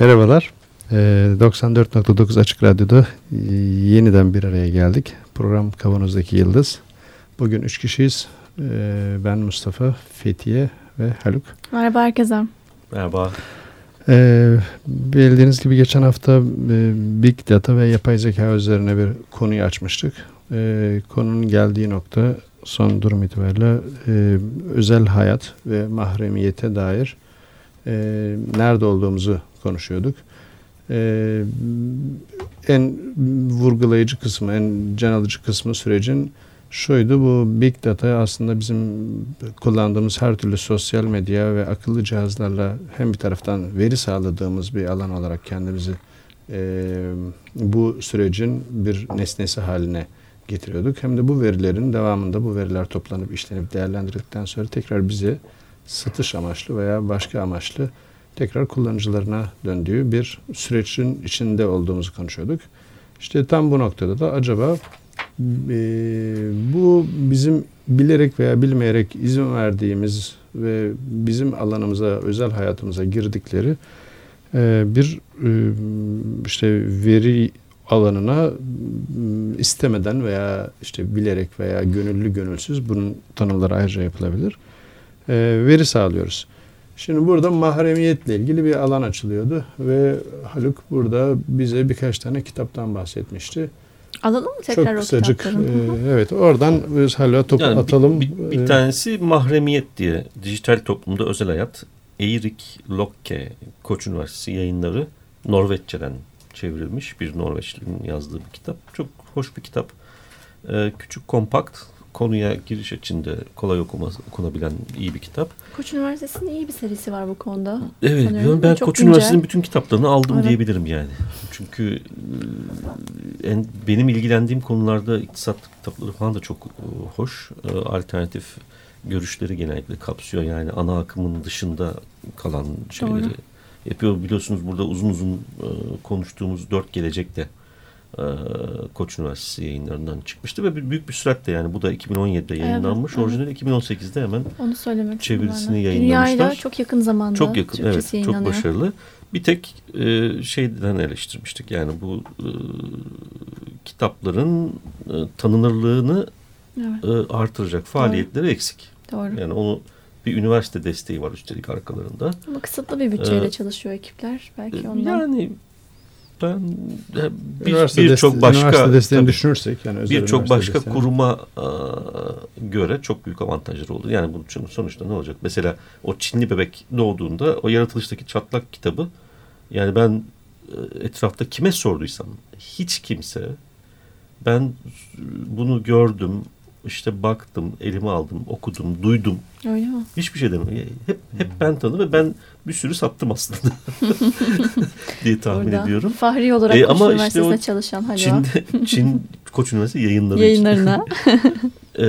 Merhabalar. 94.9 ee, Açık Radyo'da e, yeniden bir araya geldik. Program Kavanoz'daki Yıldız. Bugün üç kişiyiz. Ee, ben Mustafa, Fethiye ve Haluk. Merhaba herkese. Merhaba. Ee, bildiğiniz gibi geçen hafta e, Big Data ve yapay zeka üzerine bir konuyu açmıştık. Konunun geldiği nokta son durum itibariyle e, özel hayat ve mahremiyete dair nerede olduğumuzu konuşuyorduk. Ee, en vurgulayıcı kısmı, en can alıcı kısmı sürecin şuydu. Bu Big Data aslında bizim kullandığımız her türlü sosyal medya ve akıllı cihazlarla hem bir taraftan veri sağladığımız bir alan olarak kendimizi e, bu sürecin bir nesnesi haline getiriyorduk. Hem de bu verilerin devamında bu veriler toplanıp işlenip değerlendirildikten sonra tekrar bize satış amaçlı veya başka amaçlı tekrar kullanıcılarına döndüğü bir sürecin içinde olduğumuzu konuşuyorduk. İşte tam bu noktada da acaba e, bu bizim bilerek veya bilmeyerek izin verdiğimiz ve bizim alanımıza, özel hayatımıza girdikleri e, bir e, işte veri alanına istemeden veya işte bilerek veya gönüllü gönülsüz bunun tanımları ayrıca yapılabilir. E, veri sağlıyoruz. Şimdi burada mahremiyetle ilgili bir alan açılıyordu ve Haluk burada bize birkaç tane kitaptan bahsetmişti. Alalım mı tekrar Çok kısacık, o kitapları? E, evet oradan biz hala topu yani atalım. Bir, bir, bir tanesi mahremiyet diye dijital toplumda özel hayat. Eirik Lokke Koç Üniversitesi yayınları Norveççeden çevrilmiş bir Norveçlinin yazdığı bir kitap. Çok hoş bir kitap. Ee, küçük kompakt konuya giriş içinde kolay okuma, okunabilen iyi bir kitap. Koç Üniversitesi'nin iyi bir serisi var bu konuda. Evet Sanıyorum. ben Çok Koç Üniversitesi'nin bütün kitaplarını aldım evet. diyebilirim yani. Çünkü e, en, benim ilgilendiğim konularda iktisat kitapları falan da çok e, hoş. E, alternatif görüşleri genellikle kapsıyor. Yani ana akımın dışında kalan şeyleri Doğru. yapıyor. Biliyorsunuz burada uzun uzun konuştuğumuz dört gelecekte e, Koç Üniversitesi yayınlarından çıkmıştı ve büyük bir süratle yani bu da 2017'de yayınlanmış. Evet, Orijinali evet. 2018'de hemen Onu söylemek çevirisini yayınlamışlar. Dünyayla çok yakın zamanda. Çok yakın evet çok başarılı. Bir tek e, şeyden eleştirmiştik yani bu e, kitapların e, tanınırlığını evet. e, artıracak faaliyetleri Doğru. eksik. Doğru. Yani onu bir üniversite desteği var üstelik arkalarında. Ama kısıtlı bir bütçeyle ee, çalışıyor ekipler. Belki e, ondan. Yani ben birçok bir başka üniversite desteğini tabii, düşünürsek yani birçok başka desteğini. kuruma a, göre çok büyük avantajları olur. Yani bunun sonuçta ne olacak? Mesela o Çinli bebek doğduğunda o yaratılıştaki çatlak kitabı yani ben e, etrafta kime sorduysam hiç kimse ben bunu gördüm işte baktım, elime aldım, okudum, duydum. Öyle mi? Hiçbir şey demiyorum. Hep hep ben tanıdım ve ben bir sürü sattım aslında diye tahmin Orada ediyorum. Fahri olarak ee, ama işte çalışan hadi Çin'de, Çin Koç Üniversitesi yayınları Yayınlarına. E,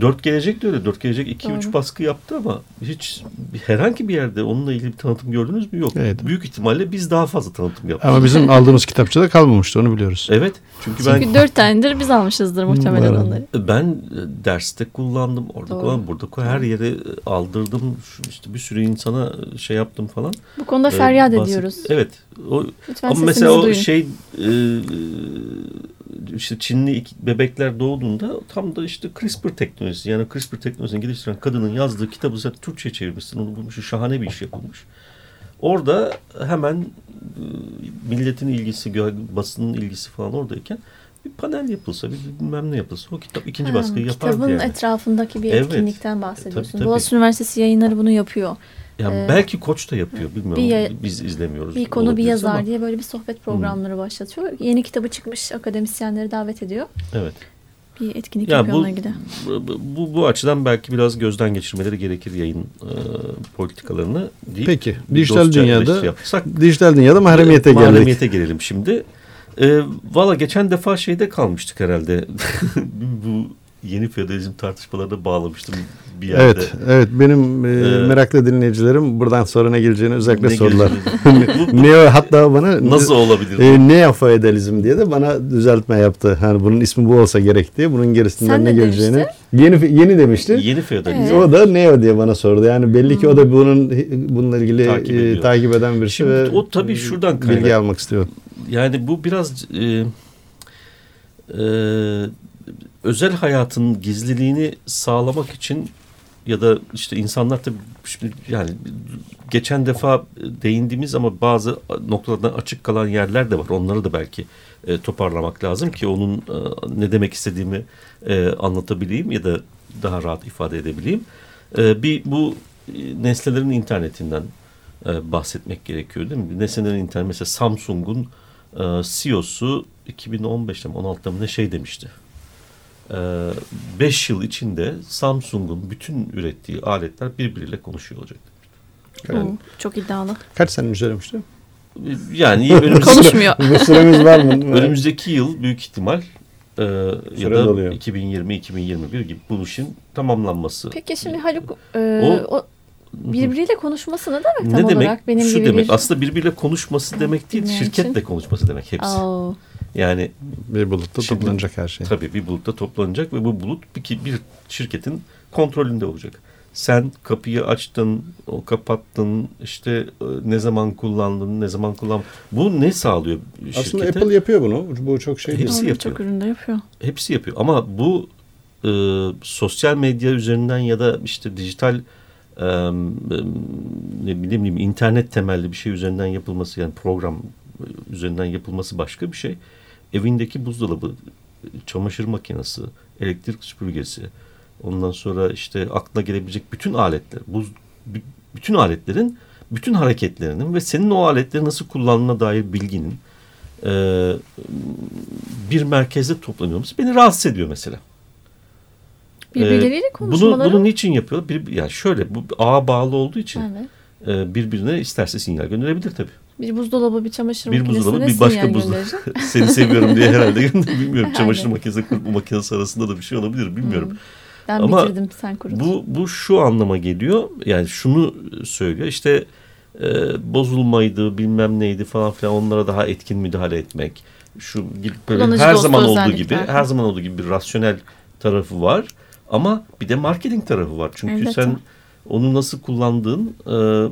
Dört Gelecek de öyle. Dört Gelecek iki Doğru. üç baskı yaptı ama hiç herhangi bir yerde onunla ilgili bir tanıtım gördünüz mü? Yok. Evet. Büyük ihtimalle biz daha fazla tanıtım yaptık. Ama bizim aldığımız kitapçıda kalmamıştı onu biliyoruz. Evet. Çünkü, ben, çünkü dört tanedir biz almışızdır muhtemelen onları. Ben e, derste kullandım. Orada kullandım. Burada her yere aldırdım. İşte bir sürü insana şey yaptım falan. Bu konuda ee, feryat ee, ediyoruz. Evet. O, Lütfen ama mesela o duyun. şey e, işte Çinli bebekler doğduğunda tam da işte CRISPR teknolojisi yani CRISPR teknolojisini geliştiren kadının yazdığı kitabı zaten Türkçe çevirmişsin onu bulmuş şahane bir iş yapılmış. Orada hemen e, milletin ilgisi, basının ilgisi falan oradayken bir panel yapılsa, bir bilmem ne yapılsa o kitap ikinci ha, baskıyı yapar Kitabın yani. etrafındaki bir evet. etkinlikten bahsediyorsun. Tabii, tabii. Boğaziçi Üniversitesi yayınları bunu yapıyor. Yani ee, belki koç da yapıyor bilmiyorum. Bir, Biz izlemiyoruz. Bir konu bir yazar ama. diye böyle bir sohbet programları hmm. başlatıyor. Yeni kitabı çıkmış akademisyenleri davet ediyor. Evet. Bir etkinlik yani yapıyor bu, ona göre. Bu, bu, bu açıdan belki biraz gözden geçirmeleri gerekir yayın e, politikalarını. Deyip, Peki. Dijital dünyada yapsak, dijital dünyada mahremiyete geldik. Mahremiyete gelelim şimdi. E, Valla geçen defa şeyde kalmıştık herhalde. bu yeni feodalizm tartışmalarına bağlamıştım bir yerde. Evet, evet benim e, ee, meraklı dinleyicilerim buradan sonra ne geleceğini özellikle ne sordular. Neo hatta bana nasıl olabilir? E, neo feodalizm diye de bana düzeltme yaptı. Hani bunun ismi bu olsa gerek diye bunun gerisinden Sen ne geleceğini. Demiştin? Yeni yeni demişti. Yeni feodalizm. Evet. O da neo diye bana sordu. Yani belli ki o da bunun bununla ilgili takip, e, takip eden birisi Şimdi, ve o tabii şuradan kaynak. bilgi almak istiyor. Yani bu biraz e, e, özel hayatın gizliliğini sağlamak için ya da işte insanlar tabii yani geçen defa değindiğimiz ama bazı noktalardan açık kalan yerler de var. Onları da belki e, toparlamak lazım ki onun e, ne demek istediğimi e, anlatabileyim ya da daha rahat ifade edebileyim. E, bir bu e, nesnelerin internetinden e, bahsetmek gerekiyor değil mi? Nesnelerin internet mesela Samsung'un e, CEO'su 2015'te mi 16'da mı ne şey demişti 5 ee, yıl içinde Samsung'un bütün ürettiği aletler birbiriyle konuşuyor olacak. Yani, çok iddialı. Kaç sene söylemişti? Yani önümüz, konuşmuyor. Bu süremiz var mı? önümüzdeki yıl büyük ihtimal e, ya da 2020-2021 gibi bu işin tamamlanması. Peki şimdi Haluk e, o, o birbiriyle konuşması ne demek tam ne demek? olarak? Benim Şu gibi demek bir... aslında birbiriyle konuşması demek değil, şirketle için. konuşması demek hepsi. Oh. Yani bir bulutta şimdi, toplanacak her şey. Tabii bir bulutta toplanacak ve bu bulut bir, bir şirketin kontrolünde olacak. Sen kapıyı açtın, o kapattın, işte e, ne zaman kullandın, ne zaman kullan. Bu ne sağlıyor şirkete? Aslında Apple yapıyor bunu. Bu çok şey Hepsi değil. yapıyor. Çok üründe yapıyor. Hepsi yapıyor. Ama bu e, sosyal medya üzerinden ya da işte dijital e, ne bileyim internet temelli bir şey üzerinden yapılması yani program üzerinden yapılması başka bir şey evindeki buzdolabı, çamaşır makinesi, elektrik süpürgesi, ondan sonra işte aklına gelebilecek bütün aletler, buz, bütün aletlerin bütün hareketlerinin ve senin o aletleri nasıl kullandığına dair bilginin e, bir merkezde toplanıyormuş beni rahatsız ediyor mesela. Birbirleriyle konuşmaları. Bunu, bunu niçin yapıyor? Bir, yani şöyle bu ağa bağlı olduğu için evet. e, birbirine isterse sinyal gönderebilir tabii. Bir buzdolabı, bir çamaşır bir buzdolabı, bir başka buzdolabı. Seni seviyorum diye herhalde bilmiyorum. çamaşır makinesi, kurutma makinesi arasında da bir şey olabilir bilmiyorum. Hmm. Ben Ama bitirdim sen kurut. Bu, bu şu anlama geliyor. Yani şunu söylüyor. İşte e, bozulmaydı bilmem neydi falan filan onlara daha etkin müdahale etmek. Şu böyle her zaman olduğu gibi her zaman olduğu gibi bir rasyonel tarafı var. Ama bir de marketing tarafı var. Çünkü evet. sen onu nasıl kullandığın e,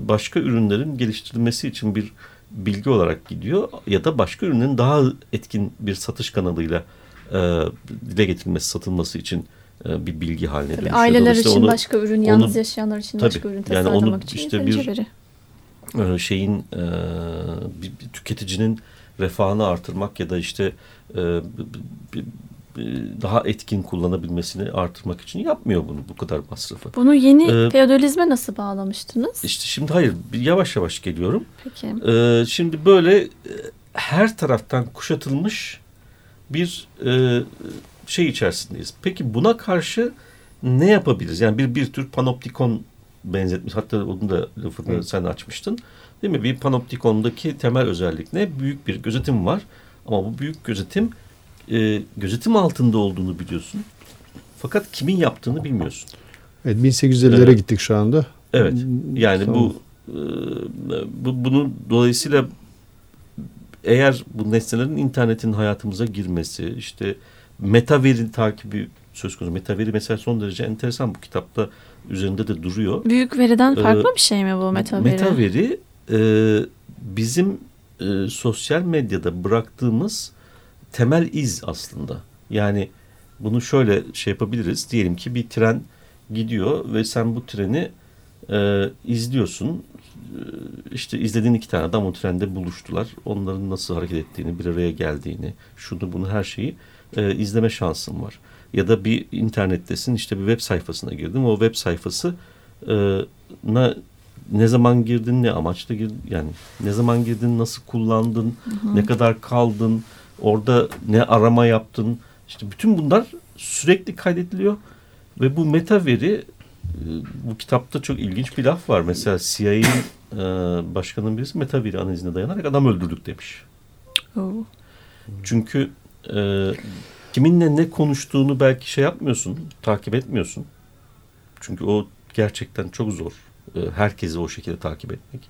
başka ürünlerin geliştirilmesi için bir bilgi olarak gidiyor ya da başka ürünün daha etkin bir satış kanalıyla e, dile getirilmesi, satılması için e, bir bilgi haline tabii dönüşüyor. Aileler için onu, başka ürün, yalnız onu, yaşayanlar için tabii, başka ürün yani onu için işte bir veri. E, şeyin e, bir, bir tüketicinin refahını artırmak ya da işte e, bir, e, daha etkin kullanabilmesini artırmak için yapmıyor bunu bu kadar masrafı. Bunu yeni ee, feodalizme nasıl bağlamıştınız? İşte şimdi hayır yavaş yavaş geliyorum. Peki. Ee, şimdi böyle e, her taraftan kuşatılmış bir e, şey içerisindeyiz. Peki buna karşı ne yapabiliriz? Yani bir bir tür panoptikon benzetmiş. Hatta onu da lafını Hı. sen açmıştın. Değil mi? Bir panoptikondaki temel özellik ne? Büyük bir gözetim var. Ama bu büyük gözetim e, gözetim altında olduğunu biliyorsun. Fakat kimin yaptığını bilmiyorsun. Evet 1850'lere evet. gittik şu anda. Evet. Yani tamam. bu, e, bu bunun dolayısıyla eğer bu nesnelerin internetin hayatımıza girmesi, işte meta veri takibi söz konusu. Meta veri mesela son derece enteresan bu kitapta üzerinde de duruyor. Büyük veriden ee, farklı bir şey mi bu meta veri? Meta veri e, bizim e, sosyal medyada bıraktığımız temel iz aslında. Yani bunu şöyle şey yapabiliriz. Diyelim ki bir tren gidiyor ve sen bu treni e, izliyorsun. E, işte izlediğin iki tane adam o trende buluştular. Onların nasıl hareket ettiğini, bir araya geldiğini, şunu bunu her şeyi e, izleme şansın var. Ya da bir internettesin işte bir web sayfasına girdin. O web sayfası e, na, ne zaman girdin, ne amaçla girdin, yani ne zaman girdin, nasıl kullandın, hı hı. ne kadar kaldın, Orada ne arama yaptın. İşte bütün bunlar sürekli kaydediliyor. Ve bu meta veri e, bu kitapta çok ilginç bir laf var. Mesela CIA'nin e, başkanının birisi meta veri analizine dayanarak adam öldürdük demiş. Oh. Çünkü e, kiminle ne konuştuğunu belki şey yapmıyorsun, takip etmiyorsun. Çünkü o gerçekten çok zor. E, herkesi o şekilde takip etmek.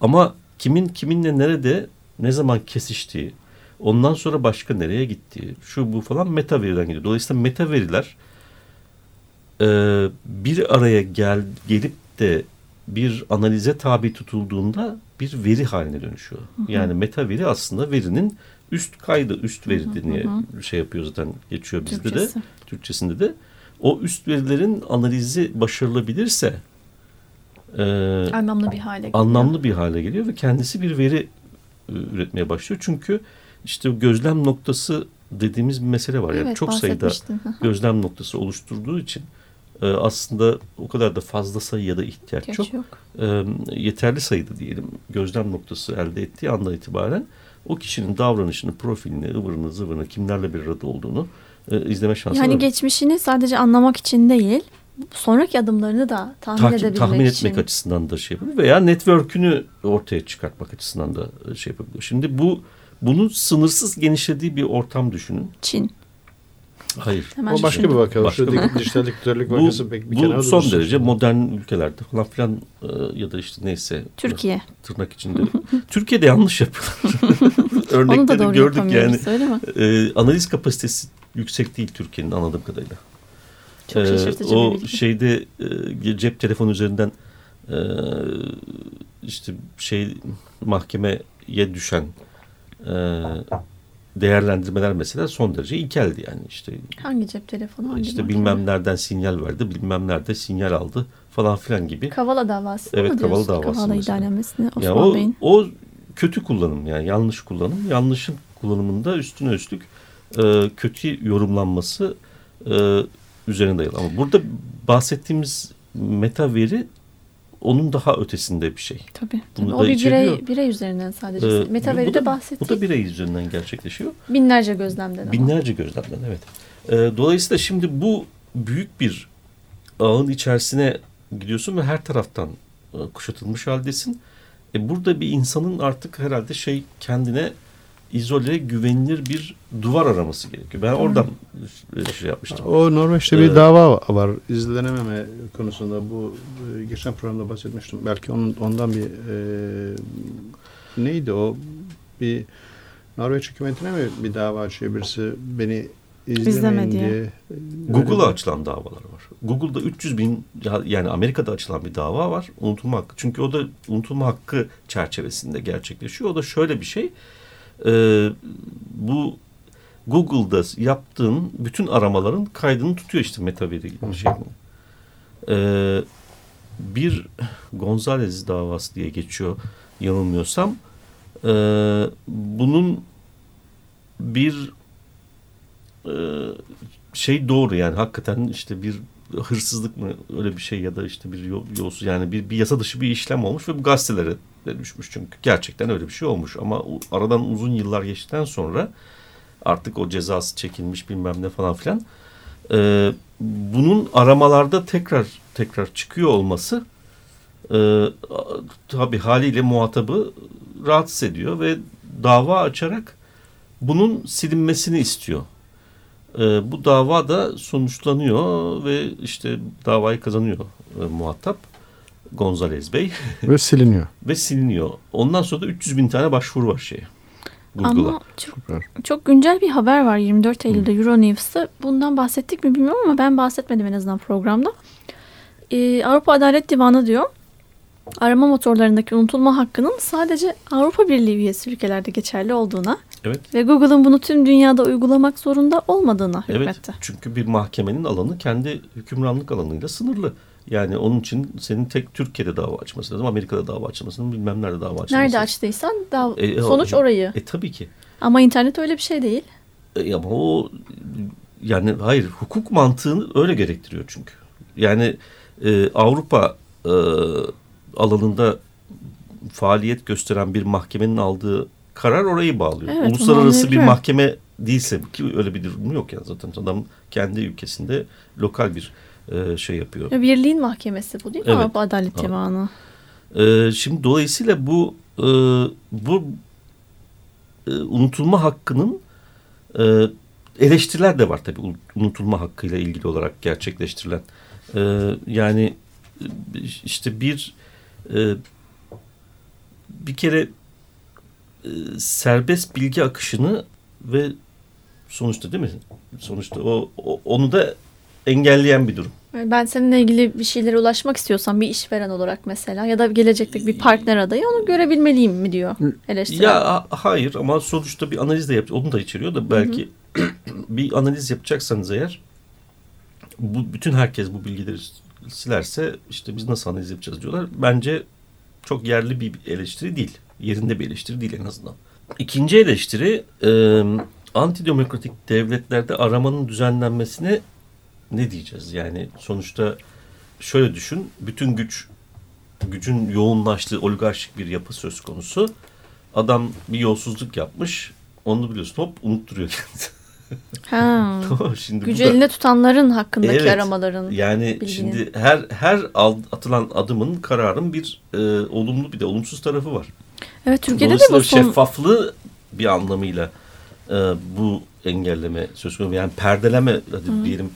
Ama kimin kiminle nerede ne zaman kesiştiği, ondan sonra başka nereye gittiği, şu bu falan meta veriden geliyor. Dolayısıyla meta veriler e, bir araya gel, gelip de bir analize tabi tutulduğunda bir veri haline dönüşüyor. Hı hı. Yani meta veri aslında verinin üst kaydı, üst veri diye şey yapıyor zaten geçiyor bizde Türkçesi. de. Türkçesinde de. O üst verilerin analizi başarılabilirse e, anlamlı bir hale geliyor. Anlamlı bir hale geliyor ve kendisi bir veri e, üretmeye başlıyor. Çünkü işte gözlem noktası dediğimiz bir mesele var. Evet, yani çok sayıda gözlem noktası oluşturduğu için e, aslında o kadar da fazla sayıya da ihtiyaç Geç yok. yok. E, yeterli sayıda diyelim gözlem noktası elde ettiği andan itibaren o kişinin davranışını, profilini, ıvırını, zıvırını, kimlerle bir arada olduğunu e, izleme şansı yani var. Yani geçmişini sadece anlamak için değil, sonraki adımlarını da tahmin Takip, edebilmek tahmin için. etmek açısından da şey yapabilir veya network'ünü ortaya çıkartmak açısından da e, şey yapabilir. Şimdi bu bunun sınırsız genişlediği bir ortam düşünün. Çin. Hayır. Hemen o başka bir vaka. Başka bir dijital diktörlük vakası pek bir Bu son dursun. derece modern ülkelerde falan filan e, ya da işte neyse. Türkiye. Tırnak içinde. Türkiye'de yanlış yapıyorlar. Örnekleri Onu da doğru gördük yani. E, analiz kapasitesi yüksek değil Türkiye'nin anladığım kadarıyla. Çok şaşırtıcı e, O şeyde e, cep telefonu üzerinden e, işte şey mahkemeye düşen e, değerlendirmeler mesela son derece ilkeldi yani işte. Hangi cep telefonu? Hangi işte bilmem nereden sinyal verdi, bilmem nerede sinyal aldı falan filan gibi. Kavala davası evet, mı Kavala davası. Kavala idalemesini Osman yani o, Bey'in. O kötü kullanım yani yanlış kullanım. Yanlışın kullanımında üstüne üstlük e, kötü yorumlanması e, üzerine dayalı. Ama burada bahsettiğimiz meta veri onun daha ötesinde bir şey. Tabii. tabii. O bir birey, birey üzerinden sadece. Ee, Metaveride bahsettik. Bu da birey üzerinden gerçekleşiyor. Binlerce gözlemden ama. Binlerce gözlemden evet. Ee, dolayısıyla şimdi bu büyük bir ağın içerisine gidiyorsun ve her taraftan e, kuşatılmış haldesin. E, burada bir insanın artık herhalde şey kendine izole güvenilir bir duvar araması gerekiyor. Ben oradan şey yapmıştım. O Norveç'te bir ee, dava var. izlenememe konusunda bu e, geçen programda bahsetmiştim. Belki onun, ondan bir e, neydi o? Bir Norveç hükümetine mi bir dava açıyor birisi beni izlemeyin diye. diye. Google'a açılan davalar var. Google'da 300 bin yani Amerika'da açılan bir dava var. Unutulma hakkı. Çünkü o da unutulma hakkı çerçevesinde gerçekleşiyor. O da şöyle bir şey e, bu Google'da yaptığın bütün aramaların kaydını tutuyor işte metaveri gibi şey. Ee, bir Gonzalez davası diye geçiyor yanılmıyorsam. Ee, bunun bir e, şey doğru yani hakikaten işte bir hırsızlık mı öyle bir şey ya da işte bir yolsuz yani bir, bir yasa dışı bir işlem olmuş ve bu gazetelere düşmüş çünkü. Gerçekten öyle bir şey olmuş. Ama aradan uzun yıllar geçtikten sonra artık o cezası çekilmiş bilmem ne falan filan e, bunun aramalarda tekrar tekrar çıkıyor olması e, tabi haliyle muhatabı rahatsız ediyor ve dava açarak bunun silinmesini istiyor. E, bu dava da sonuçlanıyor ve işte davayı kazanıyor e, muhatap Gonzalez Bey. Ve siliniyor. ve siliniyor. Ondan sonra da 300 bin tane başvuru var şeye. Google'a. Ama çok, çok güncel bir haber var 24 Eylül'de Hı. Euronews'ta. Bundan bahsettik mi bilmiyorum ama ben bahsetmedim en azından programda. Ee, Avrupa Adalet Divanı diyor arama motorlarındaki unutulma hakkının sadece Avrupa Birliği üyesi ülkelerde geçerli olduğuna evet. ve Google'ın bunu tüm dünyada uygulamak zorunda olmadığına hükmetti. Evet, çünkü bir mahkemenin alanı kendi hükümranlık alanıyla sınırlı. Yani onun için senin tek Türkiye'de dava açması lazım, Amerika'da dava açmasının bilmem nerede dava açması Nerede açtıysan dav e, e sonuç orayı. E tabii ki. Ama internet öyle bir şey değil. E, ama o yani hayır hukuk mantığını öyle gerektiriyor çünkü. Yani e, Avrupa e, alanında faaliyet gösteren bir mahkemenin aldığı karar orayı bağlıyor. Evet, Uluslararası bir mahkeme değilse ki öyle bir durum yok ya zaten adam kendi ülkesinde lokal bir e, şey yapıyor. Birliğin mahkemesi bu değil mi? Evet. Avrupa Adalet Divanı. E, şimdi dolayısıyla bu e, bu e, unutulma hakkının e, eleştiriler de var tabii unutulma hakkıyla ilgili olarak gerçekleştirilen. E, yani işte bir e, bir kere e, serbest bilgi akışını ve sonuçta değil mi? Sonuçta o, o onu da engelleyen bir durum. Ben seninle ilgili bir şeylere ulaşmak istiyorsam bir işveren olarak mesela ya da gelecekteki bir partner adayı onu görebilmeliyim mi diyor eleştiren. Ya hayır ama sonuçta bir analiz de yap onu da içeriyor da belki hı hı. bir analiz yapacaksanız eğer bu bütün herkes bu bilgileri silerse işte biz nasıl analiz yapacağız diyorlar. Bence çok yerli bir eleştiri değil. Yerinde bir eleştiri değil en azından. İkinci eleştiri e, antidemokratik devletlerde aramanın düzenlenmesine ne diyeceğiz? Yani sonuçta şöyle düşün. Bütün güç gücün yoğunlaştığı oligarşik bir yapı söz konusu. Adam bir yolsuzluk yapmış. Onu biliyorsun hop unutturuyor kendisi. Ha. tamam, şimdi Gücü da, elinde tutanların hakkındaki evet, aramaların. Yani bilgini. şimdi her her atılan adımın kararın bir e, olumlu bir de olumsuz tarafı var. Evet Türkiye'de de bu son... şeffaflığı bir anlamıyla e, bu engelleme söz konusu. Yani perdeleme hadi Hı. diyelim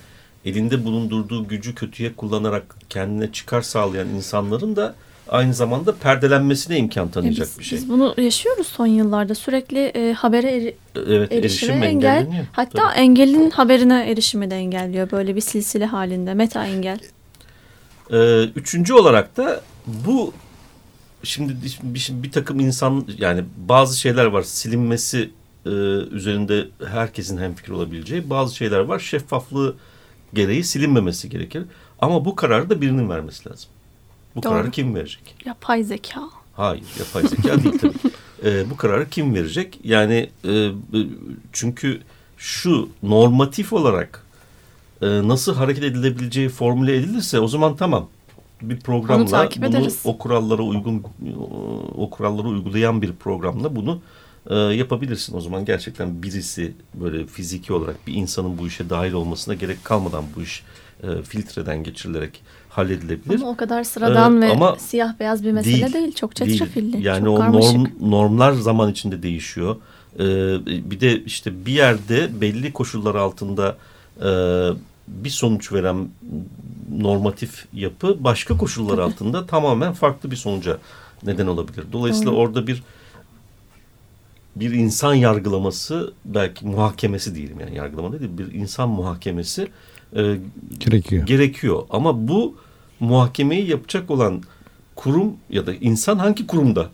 elinde bulundurduğu gücü kötüye kullanarak kendine çıkar sağlayan insanların da aynı zamanda perdelenmesine imkan tanıyacak biz, bir şey. Biz bunu yaşıyoruz son yıllarda. Sürekli e, habere eri, evet, erişime erişim engel. Hatta Tabii. engelin haberine erişimi de engelliyor. Böyle bir silsile halinde. Meta engel. Ee, üçüncü olarak da bu şimdi bir, bir takım insan yani bazı şeyler var silinmesi e, üzerinde herkesin hemfikir olabileceği bazı şeyler var şeffaflığı gereği silinmemesi gerekir. Ama bu kararı da birinin vermesi lazım. Bu Doğru. kararı kim verecek? Yapay zeka. Hayır yapay zeka değil tabii. Ee, bu kararı kim verecek? Yani e, çünkü şu normatif olarak e, nasıl hareket edilebileceği formüle edilirse o zaman tamam. Bir programla bunu ederiz. o kurallara uygun o kuralları uygulayan bir programla bunu e, yapabilirsin. O zaman gerçekten birisi böyle fiziki olarak bir insanın bu işe dahil olmasına gerek kalmadan bu iş e, filtreden geçirilerek halledilebilir. Ama o kadar sıradan ee, ve ama siyah beyaz bir mesele değil. değil. Çok çetrefilli. Yani çok o norm, normlar zaman içinde değişiyor. Ee, bir de işte bir yerde belli koşullar altında e, bir sonuç veren normatif yapı başka koşullar Tabii. altında tamamen farklı bir sonuca neden olabilir. Dolayısıyla Doğru. orada bir bir insan yargılaması belki muhakemesi diyelim yani yargılama değil bir insan muhakemesi e, gerekiyor. gerekiyor. Ama bu muhakemeyi yapacak olan kurum ya da insan hangi kurumda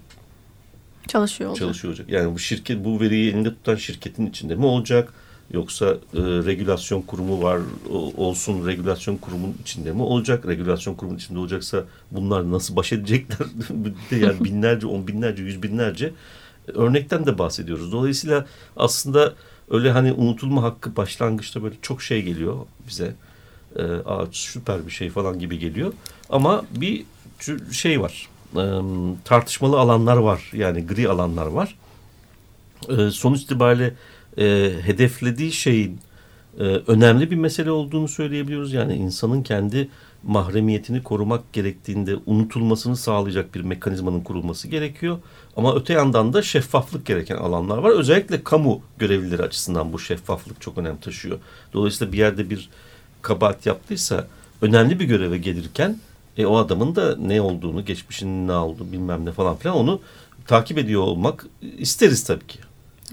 çalışıyor olacak? Çalışıyor olacak. Yani bu şirket bu veriyi elinde tutan şirketin içinde mi olacak? Yoksa e, regülasyon kurumu var o, olsun regülasyon kurumun içinde mi olacak? Regülasyon kurumun içinde olacaksa bunlar nasıl baş edecekler? yani binlerce, on binlerce, yüz binlerce örnekten de bahsediyoruz. Dolayısıyla aslında öyle hani unutulma hakkı başlangıçta böyle çok şey geliyor bize. Ee, aa, süper bir şey falan gibi geliyor. Ama bir şey var. E, tartışmalı alanlar var. Yani gri alanlar var. E, sonuç itibariyle e, hedeflediği şeyin e, önemli bir mesele olduğunu söyleyebiliyoruz. Yani insanın kendi mahremiyetini korumak gerektiğinde unutulmasını sağlayacak bir mekanizmanın kurulması gerekiyor. Ama öte yandan da şeffaflık gereken alanlar var. Özellikle kamu görevlileri açısından bu şeffaflık çok önem taşıyor. Dolayısıyla bir yerde bir kabahat yaptıysa önemli bir göreve gelirken e, o adamın da ne olduğunu, geçmişinin ne olduğunu bilmem ne falan filan onu takip ediyor olmak isteriz tabii ki.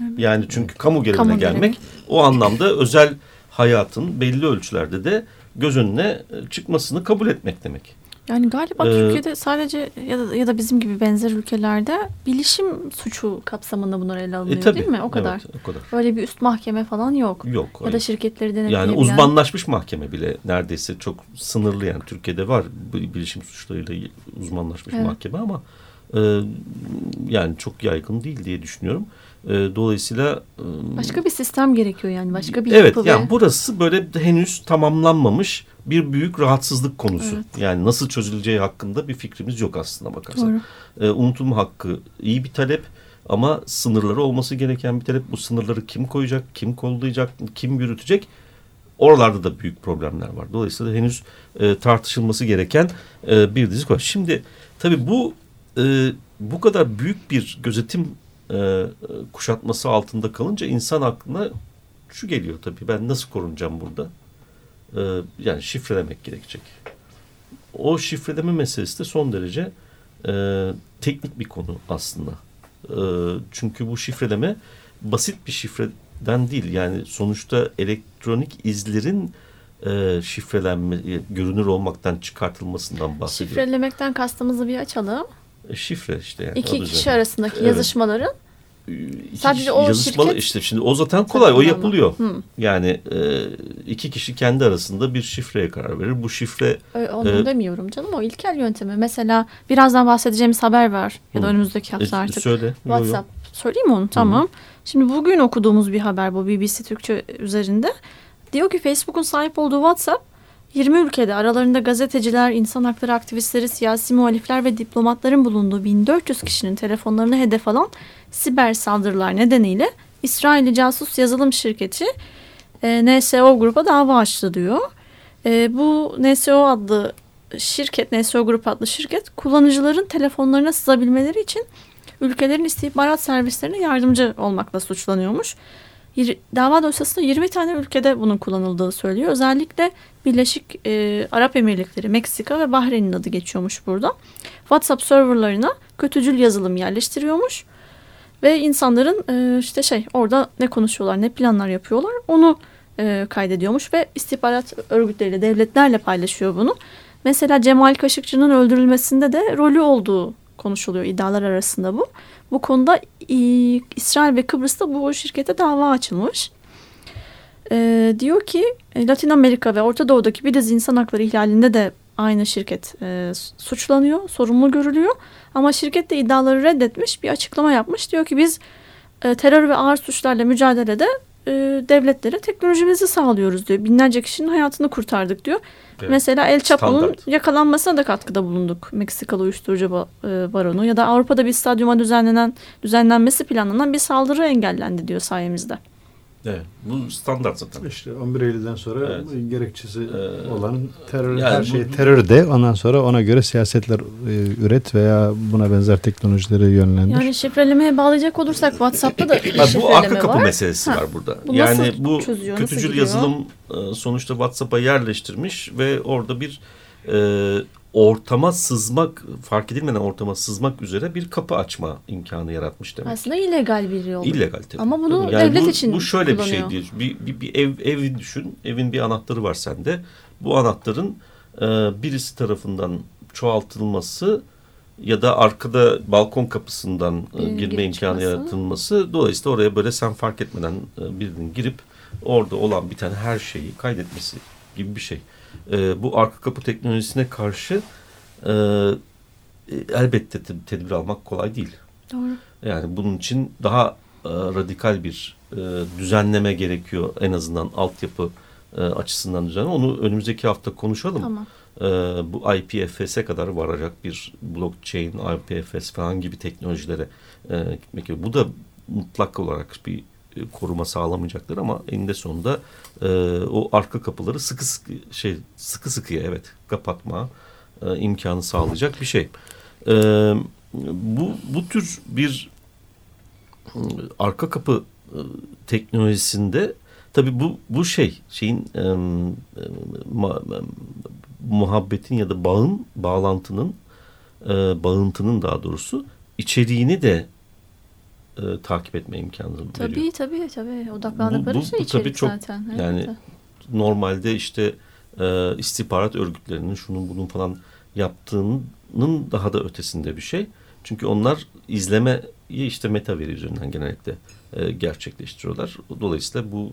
Evet. Yani çünkü kamu görevine kamu gelmek görevi. o anlamda özel hayatın belli ölçülerde de göz önüne e, çıkmasını kabul etmek demek. Yani galiba ee, Türkiye'de sadece ya da, ya da bizim gibi benzer ülkelerde bilişim suçu kapsamında bunlar ele alınıyor e, tabii, değil mi? O kadar. Evet, o kadar. Öyle bir üst mahkeme falan yok. Yok. Ya hayır. da şirketleri denetleyebilen. Yani uzmanlaşmış mahkeme bile neredeyse çok sınırlı yani Türkiye'de var bilişim suçlarıyla uzmanlaşmış evet. mahkeme ama e, yani çok yaygın değil diye düşünüyorum. E, dolayısıyla e, başka bir sistem gerekiyor yani başka bir evet, yapı. Evet yani burası böyle henüz tamamlanmamış bir büyük rahatsızlık konusu. Evet. Yani nasıl çözüleceği hakkında bir fikrimiz yok aslında bakarsan. E, unutulma hakkı iyi bir talep ama sınırları olması gereken bir talep. Bu sınırları kim koyacak, kim kollayacak, kim yürütecek? Oralarda da büyük problemler var. Dolayısıyla henüz e, tartışılması gereken e, bir dizi konu. Şimdi tabii bu e, bu kadar büyük bir gözetim e, kuşatması altında kalınca insan aklına şu geliyor tabii ben nasıl korunacağım burada? Ee, yani şifrelemek gerekecek. O şifreleme meselesi de son derece e, teknik bir konu aslında. E, çünkü bu şifreleme basit bir şifreden değil. Yani sonuçta elektronik izlerin e, şifrelenme, e, görünür olmaktan çıkartılmasından bahsediyor. Şifrelemekten kastımızı bir açalım. E, şifre işte yani. İki kişi arasındaki evet. yazışmaların iki Sadece o şirket işte şimdi o zaten kolay o yapılıyor. Hı. Yani e, iki kişi kendi arasında bir şifreye karar verir. Bu şifre onu e, demiyorum canım o ilkel yöntemi. Mesela birazdan bahsedeceğimiz haber var ya da hı. önümüzdeki hafta e, artık. Söyle. WhatsApp. Yo, yo. Söyleyeyim mi onu? Tamam. Hı. Şimdi bugün okuduğumuz bir haber bu BBC Türkçe üzerinde. Diyor ki Facebook'un sahip olduğu WhatsApp 20 ülkede aralarında gazeteciler, insan hakları aktivistleri, siyasi muhalifler ve diplomatların bulunduğu 1400 kişinin telefonlarını hedef alan siber saldırılar nedeniyle İsrailli casus yazılım şirketi e, NSO gruba dava açtı diyor. E, bu NSO adlı şirket, NSO Grup adlı şirket kullanıcıların telefonlarına sızabilmeleri için ülkelerin istihbarat servislerine yardımcı olmakla suçlanıyormuş. Dava dosyasında 20 tane ülkede bunun kullanıldığı söylüyor. Özellikle Birleşik e, Arap Emirlikleri, Meksika ve Bahreyn'in adı geçiyormuş burada. WhatsApp serverlarına kötücül yazılım yerleştiriyormuş. Ve insanların e, işte şey orada ne konuşuyorlar, ne planlar yapıyorlar onu e, kaydediyormuş ve istihbarat örgütleriyle, devletlerle paylaşıyor bunu. Mesela Cemal Kaşıkçı'nın öldürülmesinde de rolü olduğu konuşuluyor iddialar arasında bu. Bu konuda İsrail ve Kıbrıs'ta bu şirkete dava açılmış. E, diyor ki e, Latin Amerika ve Orta Doğu'daki bir dizi insan hakları ihlalinde de aynı şirket e, suçlanıyor, sorumlu görülüyor. Ama şirket de iddiaları reddetmiş, bir açıklama yapmış. Diyor ki biz e, terör ve ağır suçlarla mücadelede e, devletlere teknolojimizi sağlıyoruz diyor. Binlerce kişinin hayatını kurtardık diyor. Evet. Mesela El Chapo'nun yakalanmasına da katkıda bulunduk. Meksikalı uyuşturucu e, baronu ya da Avrupa'da bir stadyuma düzenlenen düzenlenmesi planlanan bir saldırı engellendi diyor sayemizde. Evet, bu standart zaten. İşte 11 Eylül'den sonra evet. gerekçesi ee, olan terör yani her şey terör de ondan sonra ona göre siyasetler e, üret veya buna benzer teknolojileri yönlendir. Yani şifrelemeye bağlayacak olursak WhatsApp'ta da şifreleme Bu arka kapı var. meselesi ha. var burada. Bu yani bu çözüyor, kötücül yazılım e, sonuçta WhatsApp'a yerleştirmiş ve orada bir e, ortama sızmak, fark edilmeden ortama sızmak üzere bir kapı açma imkanı yaratmış demek. Aslında illegal bir yol. İllegal tabii. Ama bunu yani devlet bu, için Bu şöyle kullanıyor. bir şey diyor. Bir, bir, bir ev, evi düşün. Evin bir anahtarı var sende. Bu anahtarın e, birisi tarafından çoğaltılması ya da arkada balkon kapısından e, girme imkanı yaratılması. Dolayısıyla oraya böyle sen fark etmeden e, birinin girip orada olan bir tane her şeyi kaydetmesi gibi bir şey e, bu arka kapı teknolojisine karşı e, elbette tedbir almak kolay değil. Doğru. Yani bunun için daha e, radikal bir e, düzenleme gerekiyor en azından altyapı e, açısından düzenleme. Onu önümüzdeki hafta konuşalım. Tamam. E, bu IPFS'e kadar varacak bir blockchain, IPFS falan gibi teknolojilere e, gitmek. Bu da mutlak olarak bir koruma sağlamayacaktır ama eninde sonunda e, o arka kapıları sıkı sıkı şey sıkı sıkıya evet kapatma e, imkanı sağlayacak bir şey. E, bu bu tür bir e, arka kapı e, teknolojisinde tabi bu bu şey şeyin e, ma, muhabbetin ya da bağın bağlantının e, bağıntının daha doğrusu içeriğini de e, takip etme imkanı tabii, veriyor. Tabii tabii odaklandıkları bu, bu, şey bu tabii çok, zaten. Evet. Yani normalde işte e, istihbarat örgütlerinin şunun bunun falan yaptığının daha da ötesinde bir şey. Çünkü onlar izlemeyi işte meta veri üzerinden genellikle e, gerçekleştiriyorlar. Dolayısıyla bu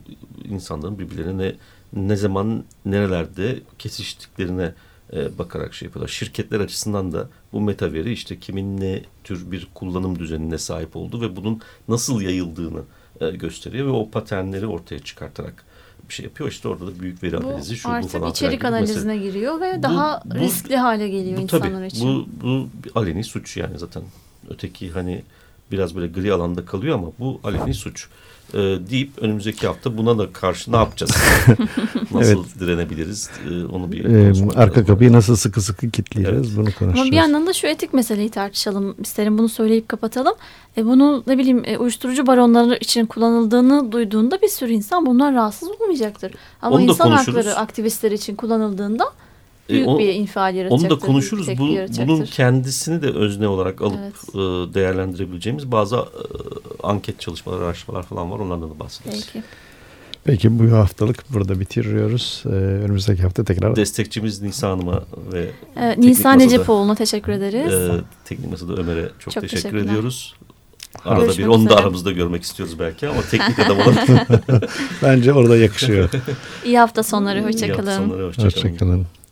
insanların birbirlerine ne zaman nerelerde kesiştiklerine e, bakarak şey yapıyorlar. Şirketler açısından da bu meta veri işte kimin ne tür bir kullanım düzenine sahip olduğu ve bunun nasıl yayıldığını e, gösteriyor ve o paternleri ortaya çıkartarak bir şey yapıyor. İşte orada da büyük veri bu analizi şu bu falan. içerik analizine mesela, giriyor ve bu, daha bu, riskli hale geliyor bu, insanlar tabii, için. Bu, bu aleni suç yani zaten. Öteki hani biraz böyle gri alanda kalıyor ama bu aleni suç e, deyip önümüzdeki hafta buna da karşı ne yapacağız? nasıl evet. direnebiliriz? E, onu bir ee, Arka kapıyı nasıl sıkı sıkı kilitleyeceğiz evet. bunu konuşacağız. Ama bir yandan da şu etik meseleyi tartışalım isterim. Bunu söyleyip kapatalım. E, bunu ne bileyim e, uyuşturucu baronları için kullanıldığını duyduğunda bir sürü insan bundan rahatsız olmayacaktır. Ama insan hakları aktivistleri için kullanıldığında e, büyük e, o, bir infial yaratacaktır. Onu da konuşuruz. Bu, bunun kendisini de özne olarak alıp evet. e, değerlendirebileceğimiz bazı e, anket çalışmaları, araştırmalar falan var. Onlardan da bahsederiz. Peki. Peki bu haftalık burada bitiriyoruz. Ee, önümüzdeki hafta tekrar... Destekçimiz Nisa Hanım'a ve... Evet, Nisa Necepoğlu'na teşekkür ederiz. E, teknik Masada Ömer'e çok, çok teşekkür ediyoruz. Arada Görüşmek bir onu da aramızda görmek istiyoruz belki ama teknik adam olarak. Bence orada yakışıyor. İyi hafta sonları. Hoşçakalın. İyi hafta sonları. Hoşçakalın. Hoşça